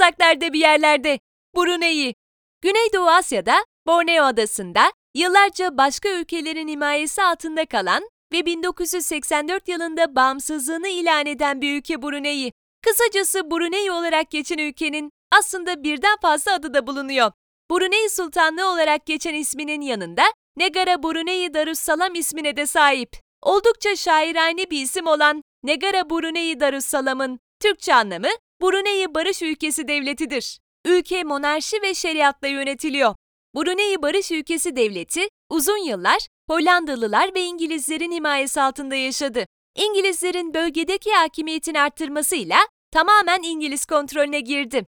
uzaklarda bir yerlerde. Brunei. Güneydoğu Asya'da, Borneo Adası'nda yıllarca başka ülkelerin himayesi altında kalan ve 1984 yılında bağımsızlığını ilan eden bir ülke Brunei. Kısacası Brunei olarak geçen ülkenin aslında birden fazla adı da bulunuyor. Brunei Sultanlığı olarak geçen isminin yanında Negara Brunei Darussalam ismine de sahip. Oldukça şairane bir isim olan Negara Brunei Darussalam'ın Türkçe anlamı Brunei Barış Ülkesi Devleti'dir. Ülke monarşi ve şeriatla yönetiliyor. Brunei Barış Ülkesi Devleti uzun yıllar Hollandalılar ve İngilizlerin himayesi altında yaşadı. İngilizlerin bölgedeki hakimiyetini arttırmasıyla tamamen İngiliz kontrolüne girdi.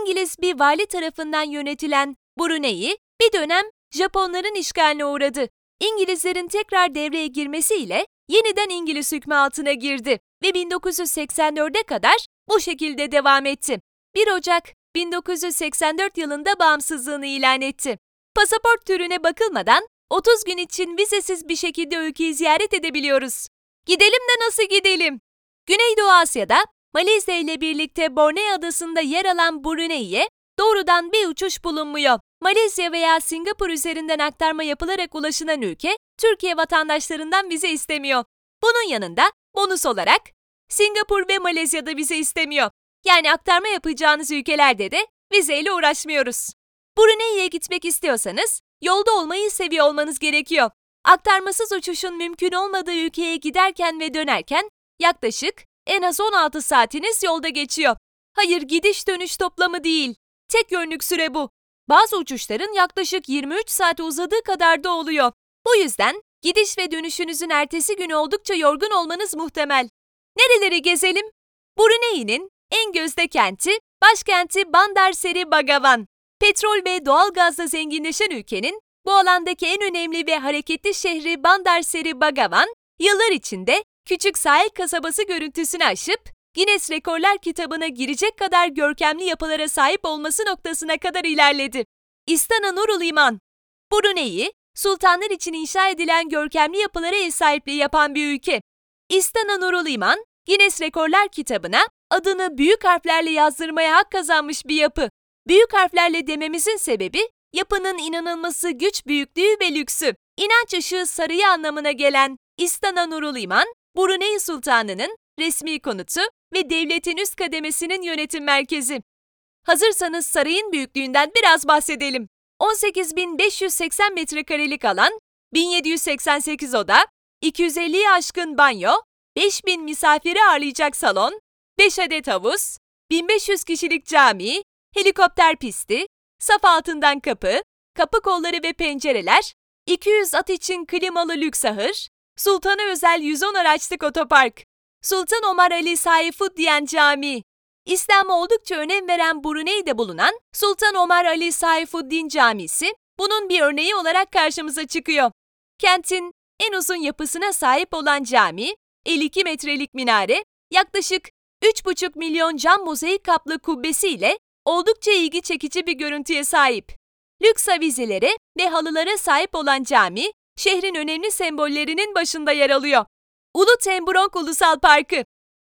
İngiliz bir vali tarafından yönetilen Brunei bir dönem Japonların işgaline uğradı. İngilizlerin tekrar devreye girmesiyle yeniden İngiliz hükmü altına girdi ve 1984'e kadar bu şekilde devam etti. 1 Ocak 1984 yılında bağımsızlığını ilan etti. Pasaport türüne bakılmadan 30 gün için vizesiz bir şekilde ülkeyi ziyaret edebiliyoruz. Gidelim de nasıl gidelim? Güneydoğu Asya'da Malezya ile birlikte Borneo adasında yer alan Brunei'ye doğrudan bir uçuş bulunmuyor. Malezya veya Singapur üzerinden aktarma yapılarak ulaşılan ülke, Türkiye vatandaşlarından vize istemiyor. Bunun yanında bonus olarak Singapur ve Malezya'da vize istemiyor. Yani aktarma yapacağınız ülkelerde de vizeyle uğraşmıyoruz. Brunei'ye gitmek istiyorsanız yolda olmayı seviyor olmanız gerekiyor. Aktarmasız uçuşun mümkün olmadığı ülkeye giderken ve dönerken yaklaşık en az 16 saatiniz yolda geçiyor. Hayır gidiş dönüş toplamı değil. Tek yönlük süre bu. Bazı uçuşların yaklaşık 23 saate uzadığı kadar da oluyor. Bu yüzden gidiş ve dönüşünüzün ertesi günü oldukça yorgun olmanız muhtemel. Nereleri gezelim? Brunei'nin en gözde kenti, başkenti Bandar Seri Begawan. Petrol ve doğal gazla zenginleşen ülkenin bu alandaki en önemli ve hareketli şehri Bandar Seri Begawan, yıllar içinde küçük sahil kasabası görüntüsünü aşıp Guinness Rekorlar kitabına girecek kadar görkemli yapılara sahip olması noktasına kadar ilerledi. İstana Nurul İman Brunei, sultanlar için inşa edilen görkemli yapılara ev sahipliği yapan bir ülke. İstana Nurul İman, Guinness Rekorlar kitabına adını büyük harflerle yazdırmaya hak kazanmış bir yapı. Büyük harflerle dememizin sebebi yapının inanılması güç büyüklüğü ve lüksü. İnanç ışığı sarıyı anlamına gelen İstana Nurul İman, Brunei Sultanı'nın resmi konutu ve devletin üst kademesinin yönetim merkezi. Hazırsanız sarayın büyüklüğünden biraz bahsedelim. 18.580 metrekarelik alan, 1788 oda, 250'yi aşkın banyo, 5000 misafiri ağırlayacak salon, 5 adet havuz, 1500 kişilik cami, helikopter pisti, saf altından kapı, kapı kolları ve pencereler, 200 at için klimalı lüks ahır, Sultan'a özel 110 araçlık otopark, Sultan Omar Ali Saifuddin Camii, İslam'a oldukça önem veren Brunei'de bulunan Sultan Omar Ali Saifuddin Camisi, bunun bir örneği olarak karşımıza çıkıyor. Kentin en uzun yapısına sahip olan cami, 52 metrelik minare, yaklaşık 3,5 milyon cam mozaik kaplı kubbesiyle oldukça ilgi çekici bir görüntüye sahip. Lüks avizelere ve halılara sahip olan cami, şehrin önemli sembollerinin başında yer alıyor. Ulu Temburong Ulusal Parkı.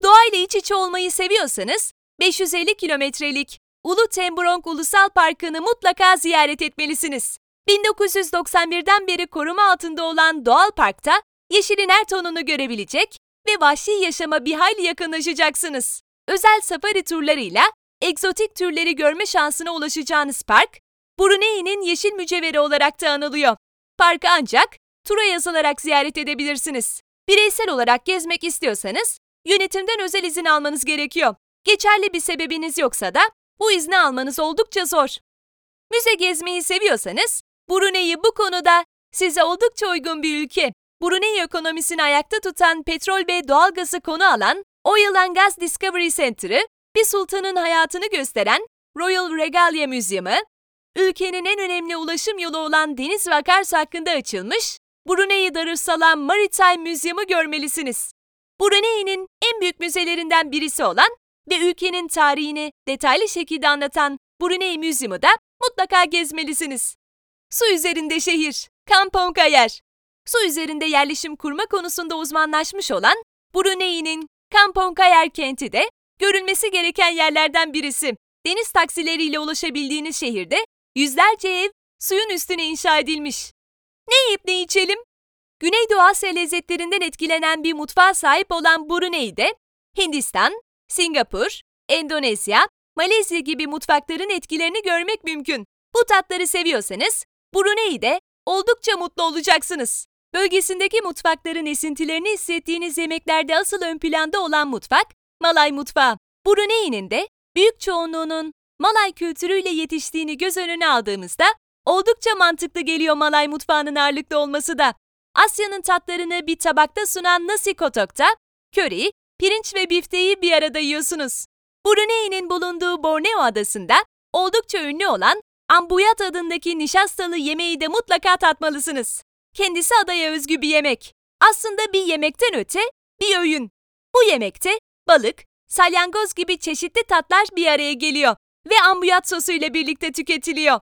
Doğayla iç içe olmayı seviyorsanız 550 kilometrelik Ulu Temburong Ulusal Parkı'nı mutlaka ziyaret etmelisiniz. 1991'den beri koruma altında olan doğal parkta yeşilin her tonunu görebilecek ve vahşi yaşama bir hayli yakınlaşacaksınız. Özel safari turlarıyla egzotik türleri görme şansına ulaşacağınız park, Brunei'nin yeşil mücevheri olarak da anılıyor. Parkı ancak tura yazılarak ziyaret edebilirsiniz. Bireysel olarak gezmek istiyorsanız yönetimden özel izin almanız gerekiyor. Geçerli bir sebebiniz yoksa da bu izni almanız oldukça zor. Müze gezmeyi seviyorsanız Brunei bu konuda size oldukça uygun bir ülke. Brunei ekonomisini ayakta tutan petrol ve doğalgazı konu alan Oil and Gas Discovery Center'ı, bir sultanın hayatını gösteren Royal Regalia Müzyumu, ülkenin en önemli ulaşım yolu olan deniz ve akarsu hakkında açılmış Brunei Darussalam Maritime Müzyumu görmelisiniz. Brunei'nin en büyük müzelerinden birisi olan ve ülkenin tarihini detaylı şekilde anlatan Brunei Müzyumu da mutlaka gezmelisiniz. Su üzerinde şehir, Kampong Ayer. Su üzerinde yerleşim kurma konusunda uzmanlaşmış olan Brunei'nin Kampong Ayer kenti de görülmesi gereken yerlerden birisi. deniz taksileriyle ulaşabildiğiniz şehirde yüzlerce ev suyun üstüne inşa edilmiş. Ne yiyip ne içelim? Güneydoğu Asya lezzetlerinden etkilenen bir mutfağa sahip olan Brunei'de Hindistan, Singapur, Endonezya, Malezya gibi mutfakların etkilerini görmek mümkün. Bu tatları seviyorsanız Brunei'de oldukça mutlu olacaksınız. Bölgesindeki mutfakların esintilerini hissettiğiniz yemeklerde asıl ön planda olan mutfak Malay mutfağı. Brunei'nin de büyük çoğunluğunun Malay kültürüyle yetiştiğini göz önüne aldığımızda oldukça mantıklı geliyor Malay mutfağının ağırlıklı olması da. Asya'nın tatlarını bir tabakta sunan nasi kotokta, köri, pirinç ve bifteyi bir arada yiyorsunuz. Brunei'nin bulunduğu Borneo adasında oldukça ünlü olan ambuyat adındaki nişastalı yemeği de mutlaka tatmalısınız. Kendisi adaya özgü bir yemek. Aslında bir yemekten öte bir öğün. Bu yemekte balık, salyangoz gibi çeşitli tatlar bir araya geliyor ve ambuyat sosu ile birlikte tüketiliyor.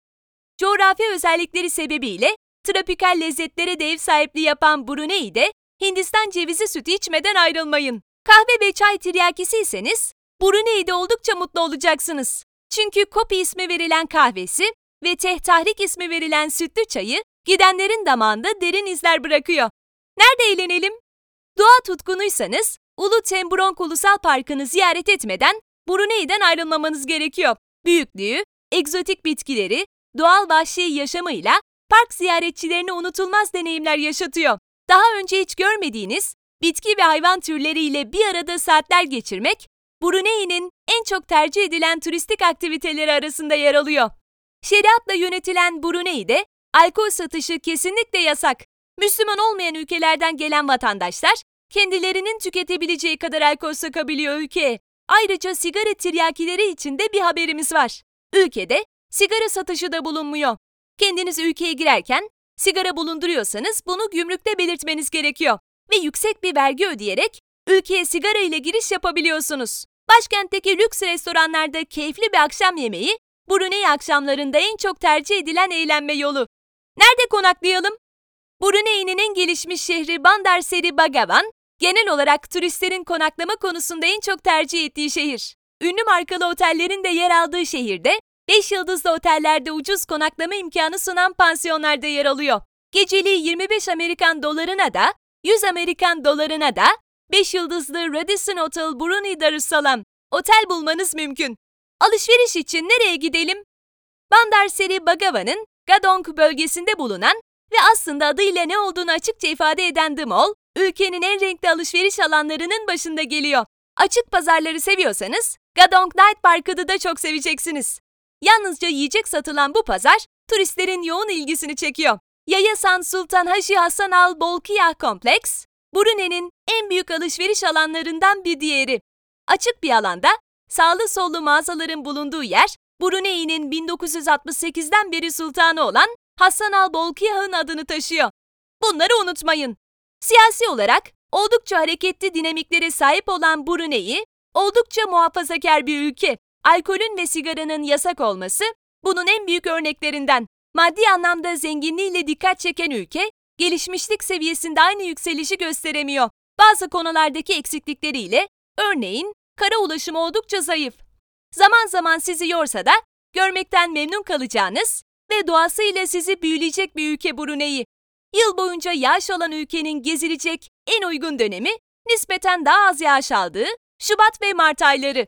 Coğrafi özellikleri sebebiyle tropikal lezzetlere de ev sahipliği yapan Brunei'de Hindistan cevizi sütü içmeden ayrılmayın. Kahve ve çay tiryakisiyseniz Brunei'de oldukça mutlu olacaksınız. Çünkü Kopi ismi verilen kahvesi ve Teh Tahrik ismi verilen sütlü çayı gidenlerin damağında derin izler bırakıyor. Nerede eğlenelim? Doğa tutkunuysanız Ulu Tembronk Ulusal Parkı'nı ziyaret etmeden Brunei'den ayrılmamanız gerekiyor. Büyüklüğü, egzotik bitkileri, doğal vahşi yaşamıyla park ziyaretçilerine unutulmaz deneyimler yaşatıyor. Daha önce hiç görmediğiniz bitki ve hayvan türleriyle bir arada saatler geçirmek, Brunei'nin en çok tercih edilen turistik aktiviteleri arasında yer alıyor. Şeriatla yönetilen Brunei'de alkol satışı kesinlikle yasak. Müslüman olmayan ülkelerden gelen vatandaşlar kendilerinin tüketebileceği kadar alkol sakabiliyor ülkeye. Ayrıca sigara tiryakileri için de bir haberimiz var. Ülkede sigara satışı da bulunmuyor. Kendiniz ülkeye girerken sigara bulunduruyorsanız bunu gümrükte belirtmeniz gerekiyor ve yüksek bir vergi ödeyerek ülkeye sigara ile giriş yapabiliyorsunuz. Başkentteki lüks restoranlarda keyifli bir akşam yemeği Brunei akşamlarında en çok tercih edilen eğlenme yolu. Nerede konaklayalım? Brunei'nin en gelişmiş şehri Bandar Seri Begawan, genel olarak turistlerin konaklama konusunda en çok tercih ettiği şehir. Ünlü markalı otellerin de yer aldığı şehirde 5 yıldızlı otellerde ucuz konaklama imkanı sunan pansiyonlarda yer alıyor. Geceliği 25 Amerikan dolarına da, 100 Amerikan dolarına da 5 yıldızlı Radisson Hotel Brunei Darussalam otel bulmanız mümkün. Alışveriş için nereye gidelim? Bandar Seri Begawan'ın Gadong bölgesinde bulunan ve aslında adıyla ne olduğunu açıkça ifade eden The Mall, ülkenin en renkli alışveriş alanlarının başında geliyor. Açık pazarları seviyorsanız Gadong Night Market'ı da çok seveceksiniz. Yalnızca yiyecek satılan bu pazar turistlerin yoğun ilgisini çekiyor. Yayasan Sultan Haji Hasan Al Bolkiah Kompleks, Brunei'nin en büyük alışveriş alanlarından bir diğeri. Açık bir alanda sağlı sollu mağazaların bulunduğu yer, Brunei'nin 1968'den beri sultanı olan Hasan al Bolkiah'ın adını taşıyor. Bunları unutmayın. Siyasi olarak oldukça hareketli dinamiklere sahip olan Brunei, oldukça muhafazakar bir ülke. Alkolün ve sigaranın yasak olması bunun en büyük örneklerinden. Maddi anlamda zenginliğiyle dikkat çeken ülke, gelişmişlik seviyesinde aynı yükselişi gösteremiyor. Bazı konulardaki eksiklikleriyle, örneğin kara ulaşımı oldukça zayıf. Zaman zaman sizi yorsa da görmekten memnun kalacağınız ve doğasıyla sizi büyüleyecek bir ülke Brunei. Yıl boyunca yağış alan ülkenin gezilecek en uygun dönemi nispeten daha az yağış aldığı Şubat ve Mart ayları.